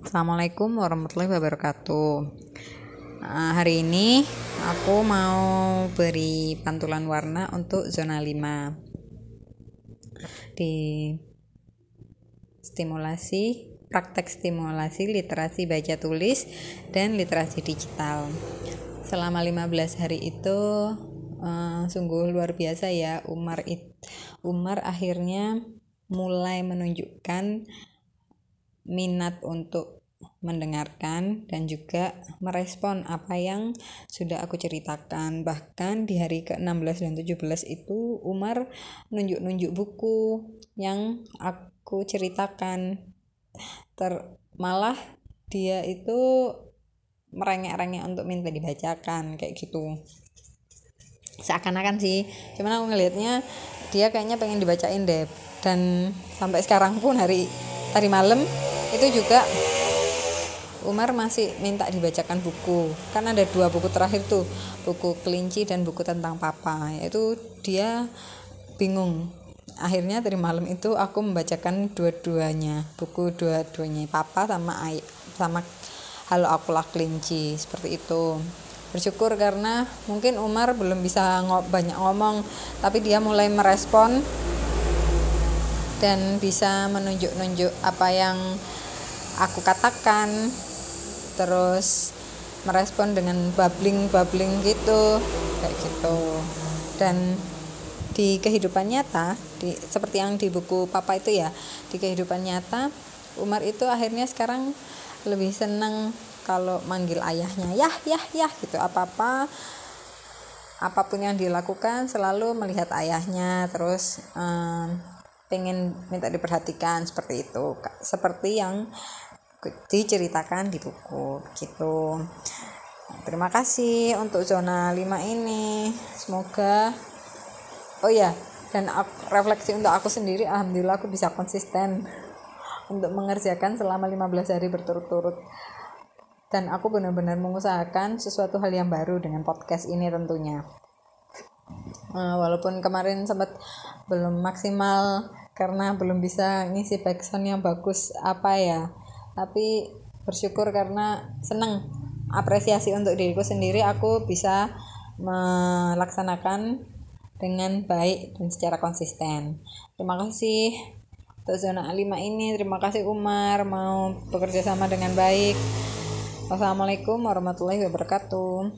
Assalamualaikum warahmatullahi wabarakatuh. Uh, hari ini aku mau beri pantulan warna untuk zona 5. Di stimulasi praktek stimulasi literasi baca tulis dan literasi digital. Selama 15 hari itu uh, sungguh luar biasa ya Umar it, Umar akhirnya mulai menunjukkan minat untuk mendengarkan dan juga merespon apa yang sudah aku ceritakan. Bahkan di hari ke-16 dan 17 itu Umar nunjuk-nunjuk buku yang aku ceritakan. Ter malah dia itu merengek-rengek untuk minta dibacakan kayak gitu. Seakan-akan sih, cuman aku ngelihatnya dia kayaknya pengen dibacain deh dan sampai sekarang pun hari tadi malam itu juga Umar masih minta dibacakan buku. Kan ada dua buku terakhir tuh buku kelinci dan buku tentang papa. Itu dia bingung. Akhirnya dari malam itu aku membacakan dua-duanya buku dua-duanya papa sama ay sama halo akulah kelinci seperti itu. Bersyukur karena mungkin Umar belum bisa ng banyak ngomong tapi dia mulai merespon dan bisa menunjuk-nunjuk apa yang aku katakan terus merespon dengan bubbling-bubbling gitu kayak gitu. Dan di kehidupan nyata di seperti yang di buku papa itu ya di kehidupan nyata Umar itu akhirnya sekarang lebih seneng kalau manggil ayahnya yah yah yah gitu. Apa apa apa pun yang dilakukan selalu melihat ayahnya terus um, pengen minta diperhatikan seperti itu seperti yang diceritakan di buku gitu. Terima kasih untuk zona 5 ini. Semoga oh ya dan aku, refleksi untuk aku sendiri alhamdulillah aku bisa konsisten untuk mengerjakan selama 15 hari berturut-turut. Dan aku benar-benar mengusahakan sesuatu hal yang baru dengan podcast ini tentunya. Uh, walaupun kemarin sempat belum maksimal karena belum bisa ngisi backsound yang bagus apa ya. Tapi bersyukur karena seneng apresiasi untuk diriku sendiri aku bisa melaksanakan dengan baik dan secara konsisten. Terima kasih untuk zona 5 ini. Terima kasih Umar. Mau bekerja sama dengan baik. Wassalamualaikum warahmatullahi wabarakatuh